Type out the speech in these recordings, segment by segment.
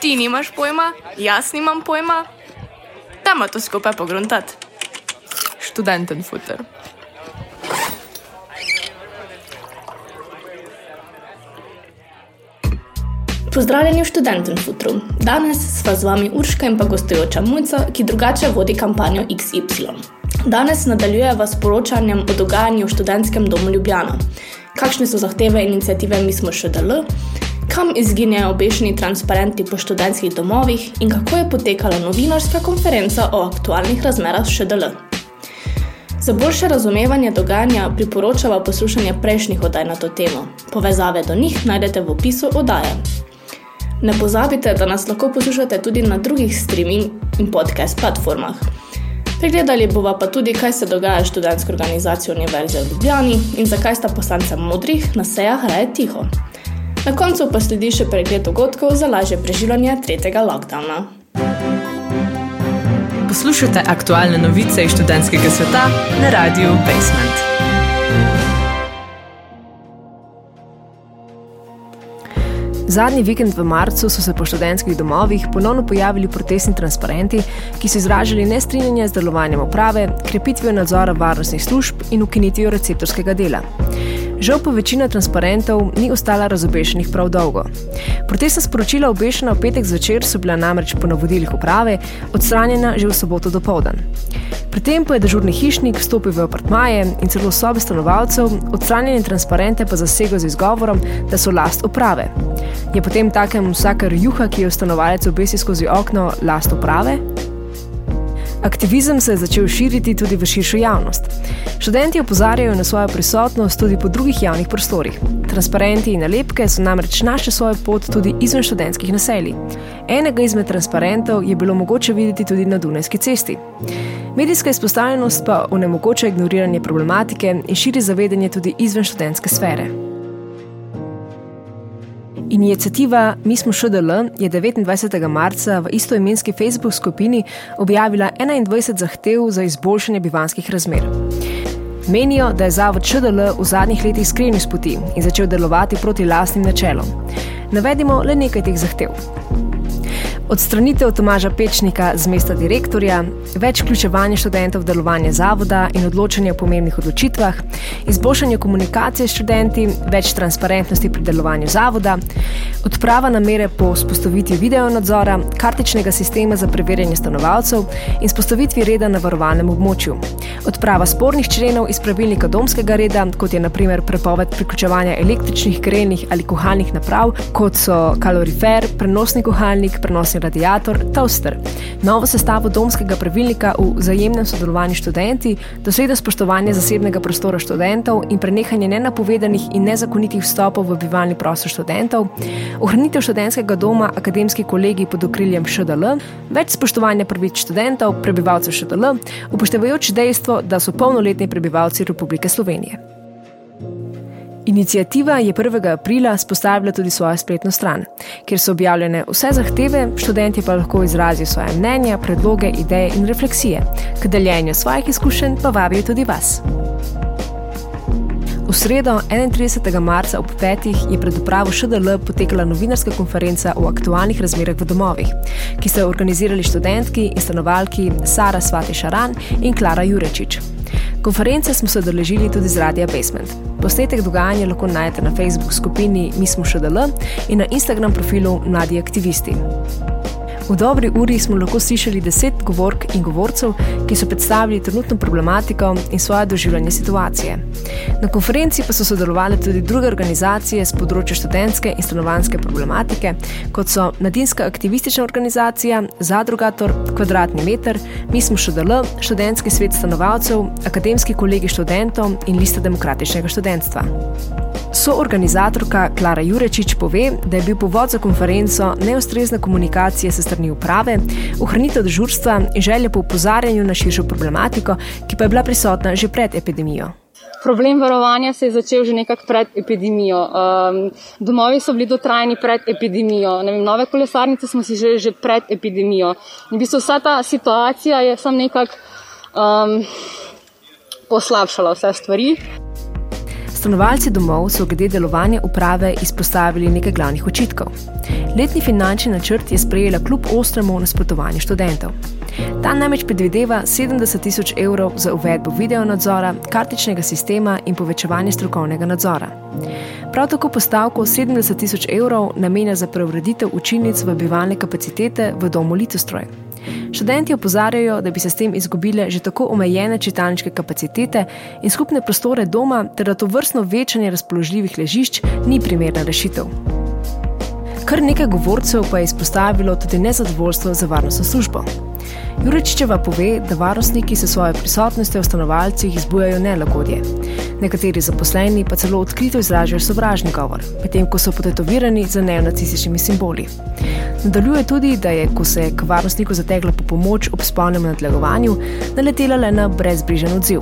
Ti nimaš pojma, jaz nimam pojma. Dajmo to skupaj pogruntati. Študenten futer. Pozdravljeni v študentu Futru. Danes sva z vami Urška in pa gostujoča Mujca, ki drugače vodi kampanjo XY. Danes nadaljujeva s poročanjem o dogajanju v študentskem domu Ljubljana. Kakšne so zahteve inicijative Mi smo še DL, kam izginjajo obešeni transparenti po študentskih domovih in kako je potekala novinarska konferenca o aktualnih razmerah v ŠDL. Za boljše razumevanje dogajanja priporočava poslušanje prejšnjih oddaj na to temo. Povezave do njih najdete v opisu oddaje. Ne pozabite, da nas lahko poslušate tudi na drugih streaming in podcast platformah. Pregledali bova pa tudi, kaj se dogaja študentsko organizacijo Univerze v Ljubljani in zakaj sta poslanca modrih na sejah raje tiho. Na koncu pa sledi še pregled dogodkov za lažje preživljanje tretjega lockdowna. Poslušate aktualne novice iz študentskega sveta na radiju Basement. Zadnji vikend v marcu so se po študentskih domovih ponovno pojavili protestni transparenti, ki so izražali nestrinjanje z delovanjem uprave, krepitvijo nadzora varnostnih služb in ukinitvijo receptorskega dela. Žal pa večina transparentov ni ostala razobešenih prav dolgo. Protestna sporočila obešena v petek zvečer so bila namreč po navodilih uprave odstranjena že v soboto do povdan. Pri tem pa je dežurni hišnik vstopil v apartmaje in celo sobe stanovalcev, odstranjene transparente pa zasegel z izgovorom, da so last uprave. Je potem takem vsaka juha, ki jo stanovalec obesi skozi okno, last uprave? Aktivizem se je začel širiti tudi v širšo javnost. Študenti opozarjajo na svojo prisotnost tudi po drugih javnih prostorih. Transparenti in nalepke so namreč našli svojo pot tudi izven študentskih naselij. Enega izmed transparentov je bilo mogoče videti tudi na Dunajski cesti. Medijska izpostavljenost pa onemogoča ignoriranje problematike in širi zavedanje tudi izven študentske sfere. Inicijativa Mi smo ŠDL je 29. marca v istoimenski Facebook skupini objavila 21 zahtev za izboljšanje bivanskih razmer. Menijo, da je Zavod ŠDL v zadnjih letih skrenil s poti in začel delovati proti lastnim načelom. Navedimo le nekaj teh zahtev odstranitev Tomaža Pečnika z mesta direktorja, več vključevanja študentov v delovanje zavoda in odločanje o pomembnih odločitvah, izboljšanje komunikacije s študenti, več transparentnosti pri delovanju zavoda, odprava namere po spostavitvi video nadzora, kartičnega sistema za preverjanje stanovalcev in spostavitvi reda na varovanem območju, odprava spornih členov iz pravilnika domskega reda, kot je naprimer prepoved priključevanja električnih, grelnih ali kuhalnih naprav, kot so kalorifer, prenosni kuhalnik, prenosni električni radiator Toaster. Novo sestavo domskega pravilnika v vzajemnem sodelovanju študenti, dosledno spoštovanje zasebnega prostora študentov in prenehanje nenapovedanih in nezakonitih vstopov v bivalni prostor študentov, ohranitev študentskega doma akademski kolegi pod okriljem ŠDL, več spoštovanja pravic študentov, prebivalcev ŠDL, upoštevajoč dejstvo, da so polnoletni prebivalci Republike Slovenije. Inicijativa je 1. aprila spostavila tudi svojo spletno stran, kjer so objavljene vse zahteve, študenti pa lahko izrazijo svoje mnenja, predloge, ideje in refleksije. K deljenju svojih izkušenj pa vabijo tudi vas. V sredo, 31. marca ob 5. je pred upravo ŠDL potekala novinarska konferenca o aktualnih razmerah v domovih, ki so jo organizirali študentki in stanovalki Sara Svati Šaran in Klara Jurečič. Konference smo se odeležili tudi z Radia Basement. Posnetek dogajanja lahko najdete na Facebook skupini Mi smo še DL in na Instagram profilu Mladi aktivisti. V dobri uri smo lahko slišali deset govork in govorcev, ki so predstavili trenutno problematiko in svoje doživljanje situacije. Na konferenci pa so sodelovali tudi druge organizacije z področja študentske in stanovanske problematike, kot so Mladinska aktivistična organizacija, Zadrugator, Kvadratni meter, Mi smo ŠDL, Študentski svet stanovalcev, Akademski kolegi študentov in Lista demokratičnega študentstva. Soorganizatorka Klara Jurečič pove, da je bil povod za konferenco neustrezna komunikacija se strani uprave, ohranitev dežurstva in želja po upozarjanju na širšo problematiko, ki pa je bila prisotna že pred epidemijo. Problem varovanja se je začel že nekako pred epidemijo. Um, domovi so bili dotrajni pred epidemijo, vem, nove kolesarnice smo si že, že pred epidemijo. In v bistvu vsa ta situacija je sam nekako um, poslabšala vse stvari. Stanovalci domov so glede delovanja uprave izpostavili nekaj glavnih očitkov. Letni finančni načrt je sprejela kljub ostremu nasprotovanju študentov. Ta namreč predvideva 70 tisoč evrov za uvedbo videonadzora, kartičnega sistema in povečevanje strokovnega nadzora. Prav tako postavko 70 tisoč evrov namenja za preureditev učilnic v bivalne kapacitete v domu Litostroj. Študenti opozarjajo, da bi se s tem izgubile že tako omejene čitalniške kapacitete in skupne prostore doma, ter da to vrstno večanje razpoložljivih ležišč ni primerna rešitev. Kar nekaj govorcev pa je izpostavilo tudi nezadovoljstvo za varnostno službo. Juričičeva pove, da varnostniki se svojo prisotnostjo v stanovalcih izbujajo nelagodje. Nekateri zaposleni pa celo odkrito izražajo sovražni govor, medtem ko so potetovirani z neonacističnimi simboli. Nadaljuje tudi, da je, ko se je k varnostniku zategla po pomoč ob spolnem nadlegovanju, naletela le na brezbrižen odziv.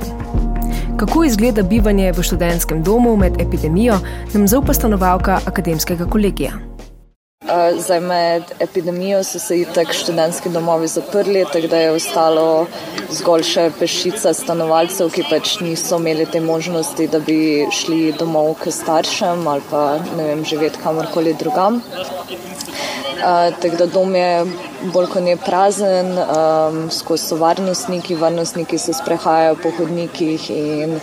Kako izgleda bivanje v študentskem domu med epidemijo, nam zaupa stanovalka akademskega kolegija. Zdaj med epidemijo so se itak študentski domovi zaprli, tako da je ostalo zgolj še pešica stanovalcev, ki pač niso imeli te možnosti, da bi šli domov k staršem ali pa ne vem, živeti kamorkoli drugam. Uh, tako da dom je bolj kot ne prazen, um, skozi so varnostniki, varnostniki se sprehajajo po hodnikih in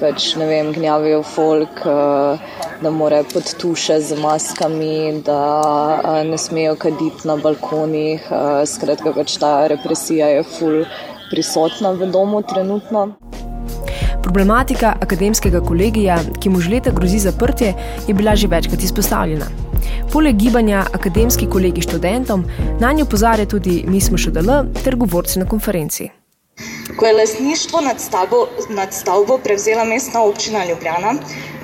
pač ne vem, gnjavijo folk. Uh, da morajo pod tuše z maskami, da ne smejo kaditi na balkonih. Skratka, pač ta represija je ful prisotna v domu trenutno. Problematika akademskega kolegija, ki mu že leta grozi zaprtje, je bila že večkrat izpostavljena. Poleg gibanja akademski kolegi študentom, na njo pozarja tudi Mi smo še DL ter govorci na konferenci. Ko je lasništvo nad stavbo, nad stavbo prevzela mestna občina Ljubljana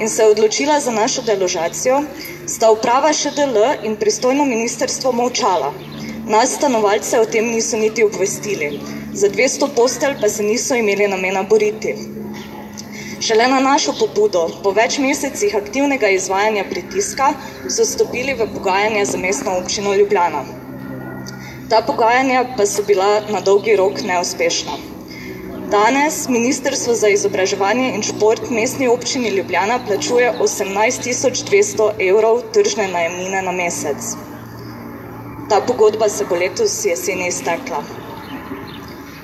in se je odločila za našo deložacijo, sta uprava ŠDL in pristojno ministerstvo molčala. Nas, stanovalce, o tem niso niti obvestili. Za 200 postelj pa se niso imeli namena boriti. Šele na našo pobudo, po več mesecih aktivnega izvajanja pritiska, so stopili v pogajanja za mestno občino Ljubljana. Ta pogajanja pa so bila na dolgi rok neuspešna. Danes Ministrstvo za izobraževanje in šport mestni občini Ljubljana plačuje 18.200 evrov tržne najemnine na mesec. Ta pogodba se bo letos jeseni iztekla.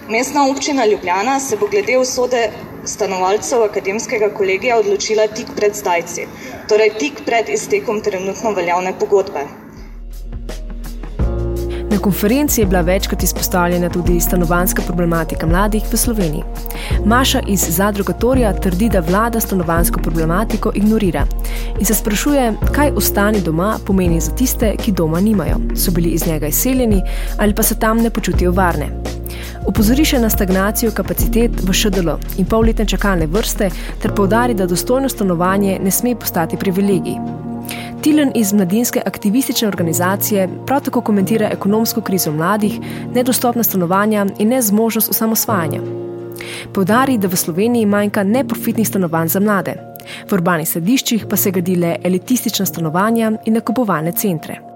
Mestna občina Ljubljana se bo glede usode stanovalcev akademskega kolegija odločila tik pred zdajci, torej tik pred iztekom trenutno veljavne pogodbe. Konferenci je bila večkrat izpostavljena tudi stanovanska problematika mladih v Sloveniji. Maša iz Zadrugatorija trdi, da vlada stanovansko problematiko ignorira in se sprašuje, kaj ostani doma pomeni za tiste, ki doma nimajo, so bili iz njega izseljeni ali pa se tam ne počutijo varne. Opozori še na stagnacijo kapacitet v ŠDL in polletne čakalne vrste, ter povdari, da dostojno stanovanje ne sme postati privilegij. Tilen iz mladinske aktivistične organizacije prav tako komentira ekonomsko krizo mladih, nedostopna stanovanja in nezmožnost osamosvajanja. Povdari, da v Sloveniji manjka neprofitnih stanovanj za mlade, v urbanih središčih pa se gradile elitistična stanovanja in nakupovalne centre.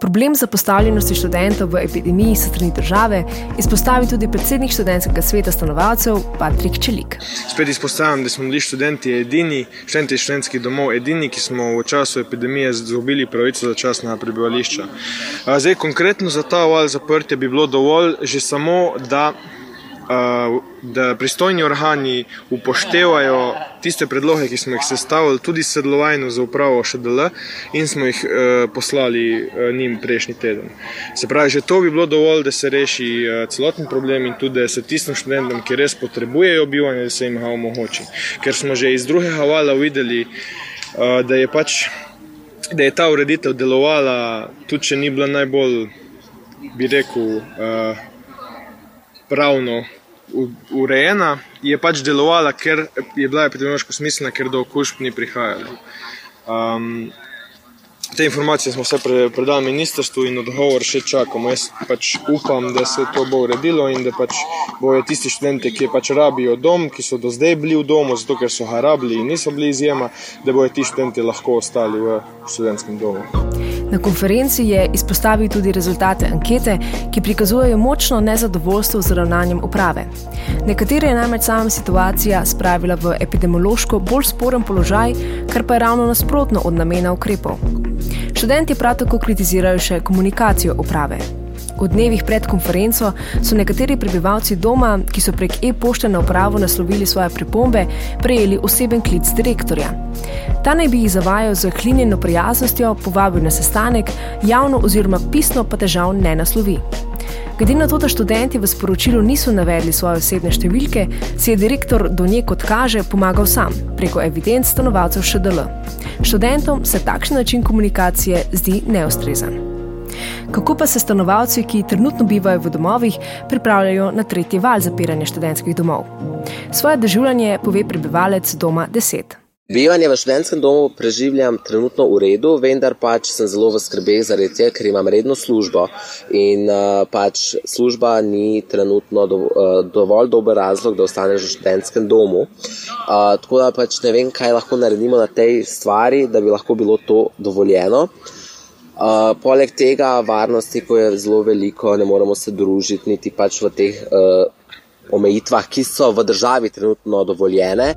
Problem zapostavljenosti študentov v epidemiji s strani države izpostavi tudi predsednik študentskega sveta stanovalcev Patrik Čelik. Spet izpostavljam, da smo bili študenti edini, študenti študentskih domov edini, ki smo v času epidemije izgubili pravico za čas na prebivališča. Zdaj, konkretno za ta val zaprtja bi bilo dovolj že samo, da da pristojni organi upoštevajo tiste predloge, ki smo jih sestavili, tudi sodelovanje z upravo ŠDL in smo jih uh, poslali uh, njim prejšnji teden. Se pravi, že to bi bilo dovolj, da se reši celoten problem in tudi, da se tistim študentom, ki res potrebujejo bivanje, da se jim ga omogoči. Ker smo že iz drugega vala videli, da je pač. Da je ta ureditev delovala, tudi če ni bila najbolj, bi rekel, uh, pravno urejena, je pač delovala, ker je bila epidemiološko smiselna, ker do okužb ni prihajalo. Um, te informacije smo vse predali ministrstvu in odgovor še čakamo. Jaz pač upam, da se to bo uredilo in da pač bojo tisti študenti, ki pač rabijo dom, ki so do zdaj bili v domu, zato ker so ga rabili in niso bili izjema, da bojo ti študenti lahko ostali v študentskem domu. Na konferenci je izpostavil tudi rezultate ankete, ki prikazujejo močno nezadovoljstvo z ravnanjem uprave. Nekatere je namreč sama situacija spravila v epidemiološko bolj sporen položaj, kar pa je ravno nasprotno od namena ukrepov. Študenti prav tako kritizirajo še komunikacijo uprave. V dnevih pred konferenco so nekateri prebivalci doma, ki so prek e-pošte na upravo naslovili svoje pripombe, prejeli oseben klic direktorja. Ta naj bi jih zavajal z klinjeno prijaznostjo, povabil na sestanek, javno oziroma pisno pa težav ne naslovi. Glede na to, da študenti v sporočilu niso navedli svoje osebne številke, si je direktor do nje, kot kaže, pomagal sam preko evidenc stanovalcev ŠDL. Študentom se takšen način komunikacije zdi neustrezen. Kako pa se stanovalci, ki trenutno bivajo v domovih, pripravljajo na tretji val zapiranja študentskih domov? Svoje doživljanje pove prebivalec doma 10. Bivanje v študentskem domu preživljam trenutno v redu, vendar pač sem zelo v skrbeh zaradi tega, ker imam redno službo in uh, pač služba ni trenutno do, uh, dovolj dober razlog, da ostaneš v študentskem domu. Uh, tako da pač ne vem, kaj lahko naredimo na tej stvari, da bi lahko bilo to dovoljeno. Uh, Uh, poleg tega, varnosti, ko je zelo veliko, ne moremo se družiti niti pač v teh uh, omejitvah, ki so v državi trenutno dovoljene.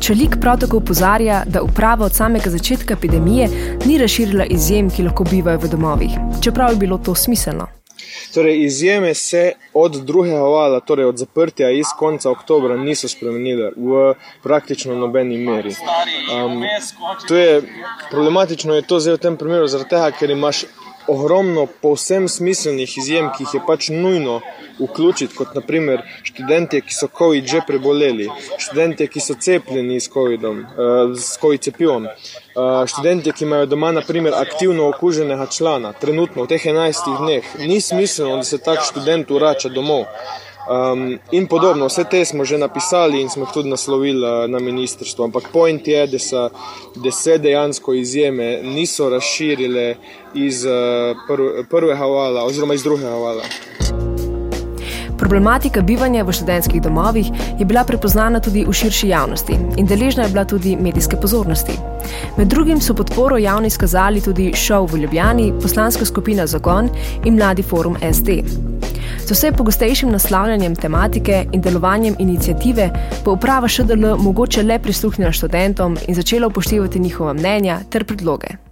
Čelik prav tako upozarja, da uprava od samega začetka epidemije ni razširila izjem, ki lahko bivajo v domovih, čeprav je bilo to smiselno. Torej, izjeme se od drugega vala, torej od zaprtja iz konca oktobra, niso spremenile v praktično nobeni meri. Um, to je problematično, je to zdaj v tem primeru, zaradi tega, ker imaš ogromno povsem smiselnih izjem, ki jih je pač nujno vključiti, kot naprimer študente, ki so COVID že preboleli, študente, ki so cepljeni s COVID-om, uh, s COVID cepivom, uh, študente, ki imajo doma naprimer aktivno okuženega člana, trenutno v teh 11 dneh, ni smiselno, da se tak študent vrača domov. Um, in podobno, vse te smo že napisali in smo jih tudi naslovili uh, na ministrstvo. Ampak point je, da, so, da se dejansko izjeme niso razširile iz uh, prv, prvega vala oziroma iz drugega vala. Problematika bivanja v študentskih domovih je bila prepoznana tudi v širši javnosti in deležna je bila tudi medijske pozornosti. Med drugim so podporo javno izkazali tudi šov v Ljubljani, poslanska skupina Zagon in mladi forum SD. Z vse pogostejšim naslavljanjem tematike in delovanjem inicijative bo uprava ŠDL mogoče le prisluhnila študentom in začela upoštevati njihova mnenja ter predloge.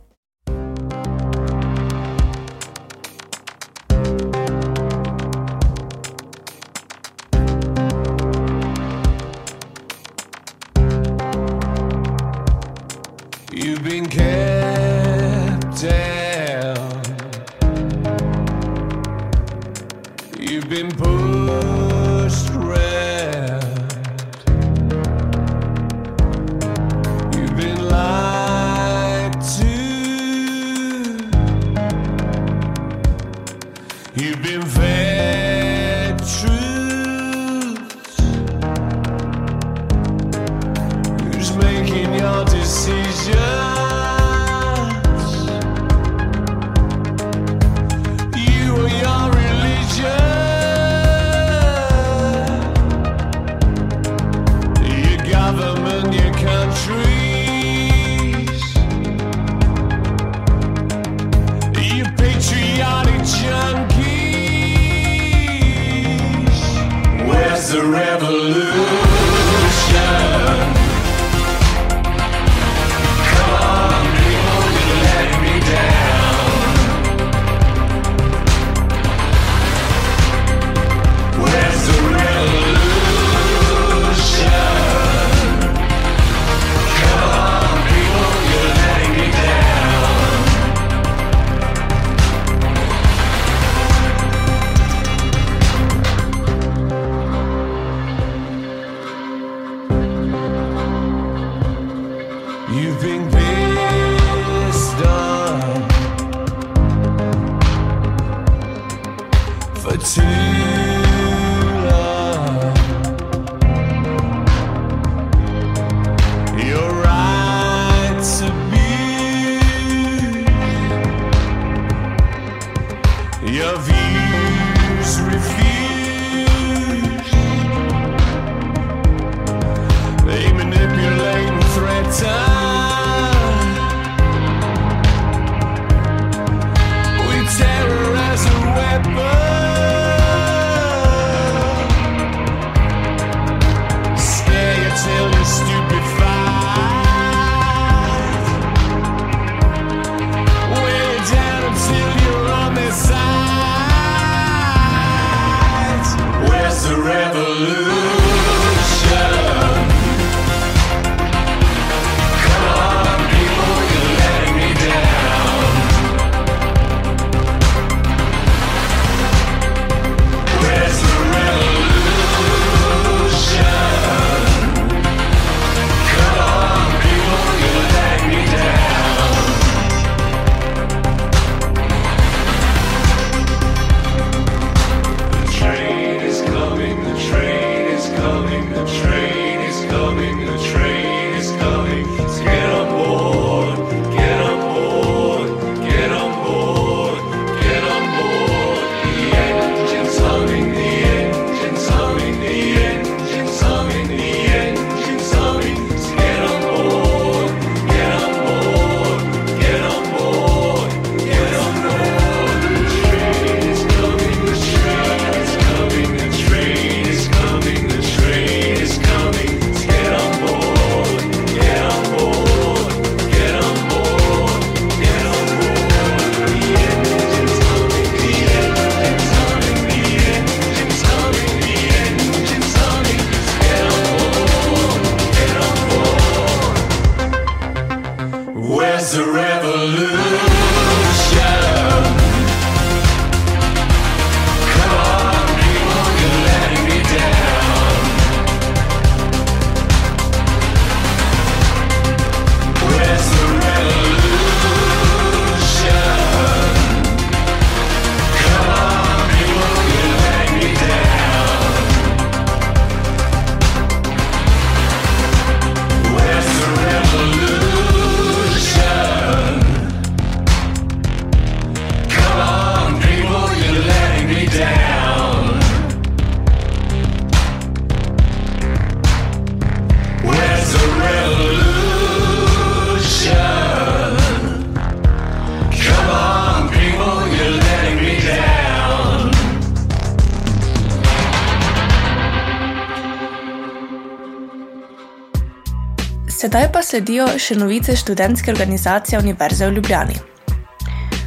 Sledijo še novice študentske organizacije Univerze v Ljubljani.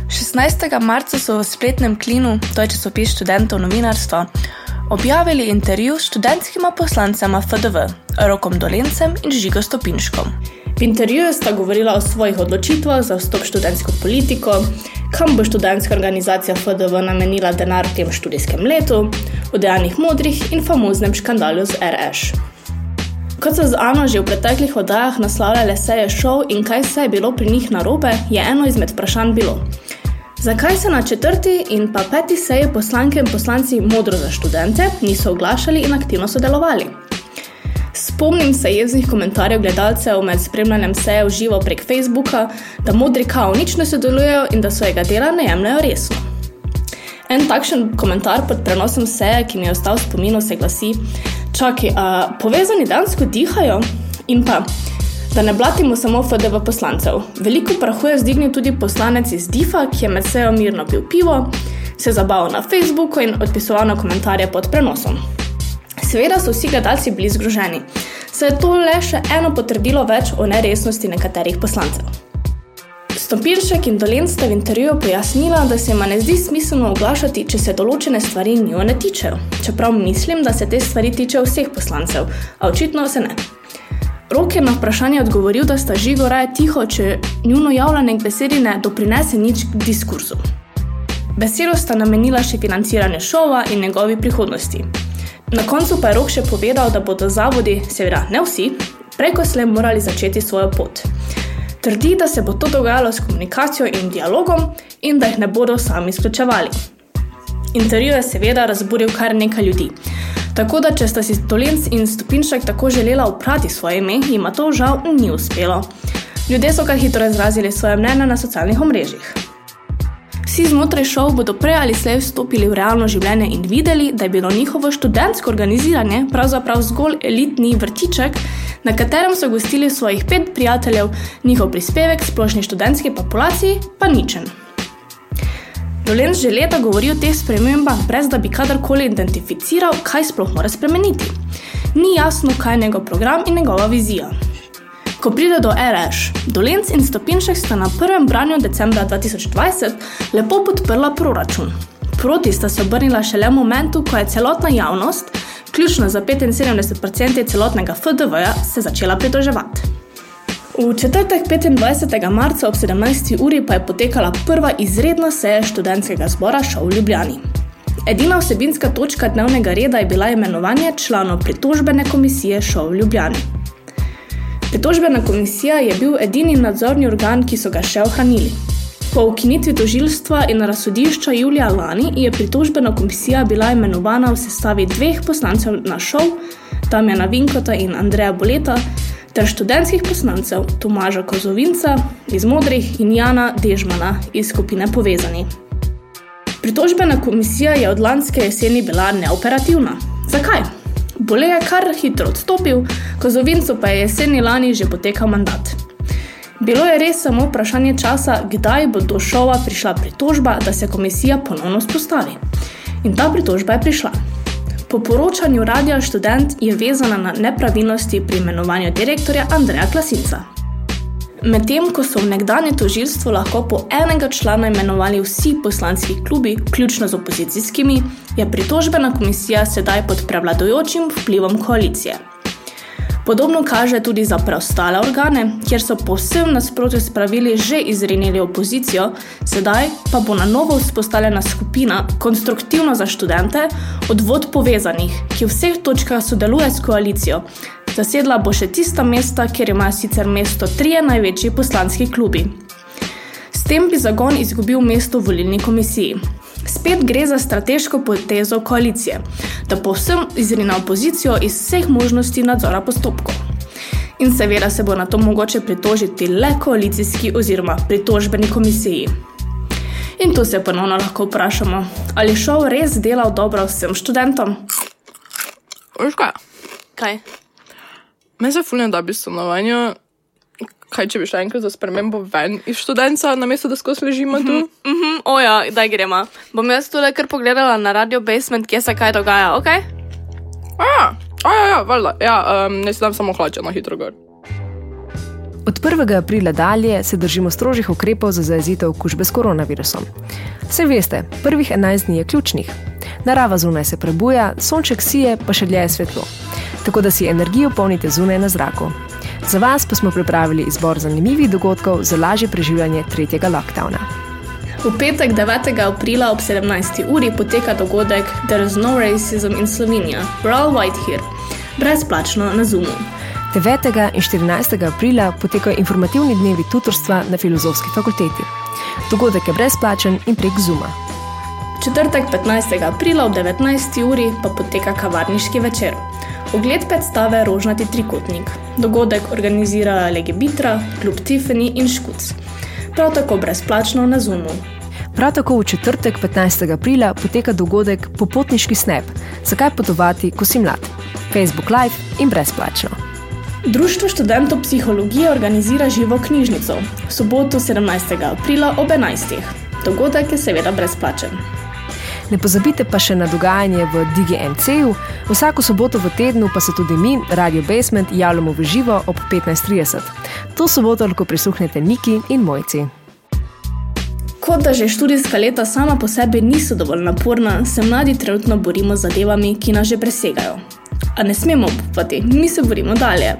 16. marca so v spletnem klinu, to je časopis študentov novinarstva, objavili intervju s študentskima poslancema FDV, Rokom Dolencem in Žigo Stopinškom. V intervjuju sta govorila o svojih odločitvah za vstop v študentsko politiko, kam bo študentska organizacija FDV namenila denar v tem študijskem letu, o dejanjih modrih in famoznem škandalu z RŠ. Kot so z Ano že v preteklih oddajah naslavljale seje šov in kaj se je bilo pri njih narobe, je eno izmed vprašanj bilo. Zakaj se na četrti in pa peti seji poslanke in poslanci modro za študente niso oglašali in aktivno sodelovali? Spomnim se jeznih komentarjev gledalcev med spremljanjem seje v živo prek Facebooka, da modri kao nič ne sodelujejo in da svojega dela ne jemljajo resno. En takšen komentar pod prenosom seje, ki mi je ostal v spominu, se glasi: Čakaj, a povezani dansko dihajo? In pa, da ne blatimo samo FDV poslancev. Veliko prahu je zdignil tudi poslanec iz DIFA, ki je med sejo mirno pil pivo, se zabaval na Facebooku in odpisoval na komentarje pod prenosom. Seveda so vsi gledalci bili zgroženi, saj je to le še eno potrdilo več o neresnosti nekaterih poslancev. Stopinšek in Dolen sta v intervjuju pojasnila, da se jim ne zdi smiselno oglašati, če se določene stvari njo ne tičejo. Čeprav mislim, da se te stvari tičejo vseh poslancev, a očitno se ne. Rok je na vprašanje odgovoril, da sta žigo raje tiho, če njuno javljanje k besedi ne doprinese nič k diskurzu. Besedo sta namenila še financiranje šova in njegovi prihodnosti. Na koncu pa je Rok še povedal, da bodo zavodi, seveda ne vsi, preko slej morali začeti svojo pot. Trdi, da se bo to dogajalo s komunikacijo in dialogom in da jih ne bodo sami izključevali. Intervju je seveda razburil kar nekaj ljudi. Tako da, če sta si Tolenc in Stopinšek tako želela uprati svoje ime, jima to žal ni uspelo. Ljudje so kar hitro izrazili svoje mnenje na socialnih omrežjih. Vsi znotraj šov bodo prej ali slej vstopili v realno življenje in videli, da je bilo njihovo študentsko organiziranje pravzaprav zgolj elitni vrtiček, na katerem so gostili svojih pet prijateljev, njihov prispevek splošni študentski populaciji pa ničen. Dolens že leta govori o teh spremembah, brez da bi kadarkoli identificiral, kaj sploh mora spremeniti. Ni jasno, kaj je njegov program in njegova vizija. Ko pride do RŠ, Dolenc in Stopinšek sta na prvem branju decembra 2020 lepo podprla proračun. Proti sta se obrnila šele v momentu, ko je celotna javnost, ključno za 75% celotnega FDV-ja, se začela pritoževati. V četrtek 25. marca ob 17. uri pa je potekala prva izredna seja študentskega zbora Šov v Ljubljani. Edina vsebinska točka dnevnega reda je bila imenovanje članov pritožbene komisije Šov v Ljubljani. Pritožbena komisija je bil edini nadzorni organ, ki so ga še ohranili. Po ukinitvi tožilstva in razsodišča julija lani je pritožbena komisija bila imenovana v sestavi dveh poslancev na šov, Tamjana Vinkota in Andreja Boleta, ter študentskih poslancev Tomaža Kozovinca iz Modrih in Jana Dežmana iz skupine Povezani. Pritožbena komisija je od lanske jeseni bila neoperativna. Zakaj? Bole je kar hitro odstopil, Kozovincu pa je jeseni lani že potekal mandat. Bilo je res samo vprašanje časa, kdaj bo do šova prišla pritožba, da se komisija ponovno spostavi. In ta pritožba je prišla. Po poročanju Radia Student je vezana na nepravilnosti pri imenovanju direktorja Andreja Klasinca. Medtem ko so v nekdanje tožilstvo lahko po enega člana imenovali vsi poslanski klubi, vključno z opozicijskimi, je pritožbena komisija sedaj pod prevladojočim vplivom koalicije. Podobno kaže tudi za preostale organe, kjer so povsem nasprotju s pravili že izrinili opozicijo, sedaj pa bo na novo vzpostavljena skupina konstruktivno za študente, odvod povezanih, ki v vseh točkah sodeluje s koalicijo, Zasedla bo še tista mesta, kjer ima sicer mesto trije največji poslanski klubi. S tem bi zagon izgubil mesto v volilni komisiji. Spet gre za strateško potezo koalicije, da povsem izrina opozicijo iz vseh možnosti nadzora postopkov. In seveda se bo na to mogoče pritožiti le koalicijski oziroma pritožbeni komisiji. In tu se ponovno lahko vprašamo, ali šov res delal dobro vsem študentom? Užga. Kaj? Meni se fulno da bi stanovanje. Kaj, če bi šel enkrat za spremembo ven iz študenta, namesto da skozi ležimo tu? Mm -hmm, mm -hmm. Oja, da gremo. Bom jaz tudi kar pogledala na radio basement, kje se kaj dogaja, ok? A ja, a ja, ja, valjda. Ja, um, ne sedem samo hlače na hitro gor. Od 1. aprila dalje se držimo strožjih ukrepov za zajezitev okužbe s koronavirusom. Vse veste, prvih 11 dni je ključnih. Narava zunaj se prebuja, sonček sije, pa še dlje je svetlo. Tako da si energijo polnite zunaj na zraku. Za vas pa smo pripravili izbor zanimivih dogodkov za lažje preživljanje tretjega lockdowna. V petek 9. aprila ob 17. uri poteka dogodek There is no racism in Slovenija, we're all white here, brezplačno na Zoomu. 9. in 14. aprila potekajo informativni dnevi tutorstva na filozofski fakulteti. Dogodek je brezplačen in prek Zuma. Četrtek 15. aprila ob 19. uri pa poteka kavarniški večer. Ogled predstave Rožnati trikotnik. Dogodek organizira Legebitra, Klub Tiffany in Škuc. Prav tako brezplačno na Zoomu. Prav tako v četrtek 15. aprila poteka dogodek Popotniški snap. Zakaj potovati, ko si mlad? Facebook Live in brezplačno. Društvo študentov psihologije organizira živo knjižnico v soboto 17. aprila ob 11. Dogodek je seveda brezplačen. Ne pozabite pa še na dogajanje v DGMC-ju, vsako soboto v tednu pa se tudi mi, Radio Basement, javljamo v živo ob 15:30. To soboto lahko prisluhnete Niki in Mojci. Kot da že študijska leta sama po sebi niso dovolj naporna, se mladi trenutno borimo z zadevami, ki nas že presegajo. A ne smemo upati, mi se borimo dalje.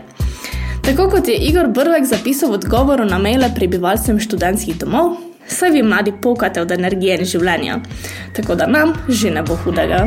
Tako kot je Igor Brvek zapisal v odgovoru na maile prebivalcem študentskih domov, saj vi mladi pokate od energije in življenja, tako da nam že ne bo hudega.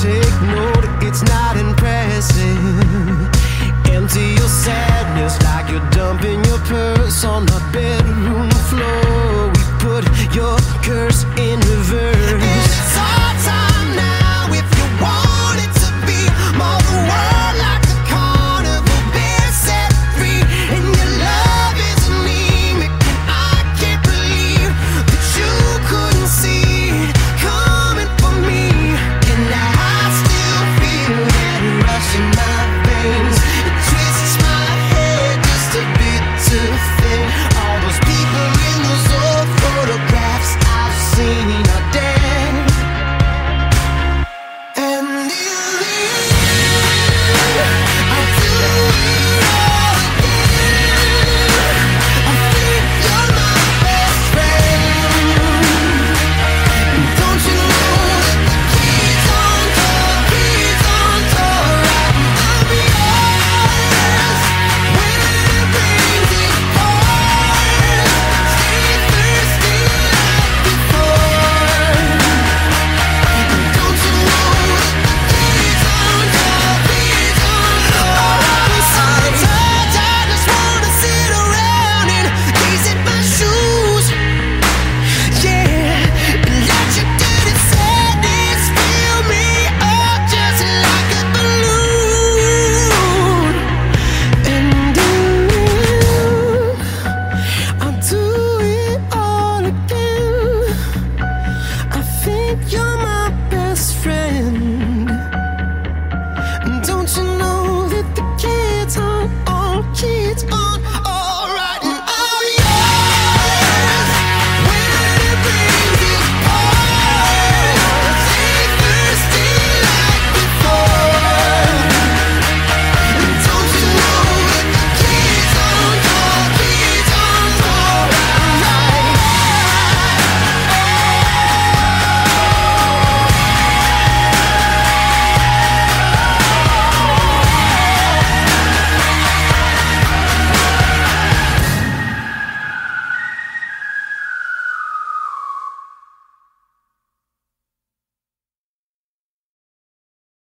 Take note, it's not impressive. Empty your sadness like you're dumping your purse on the bedroom floor. We put your curse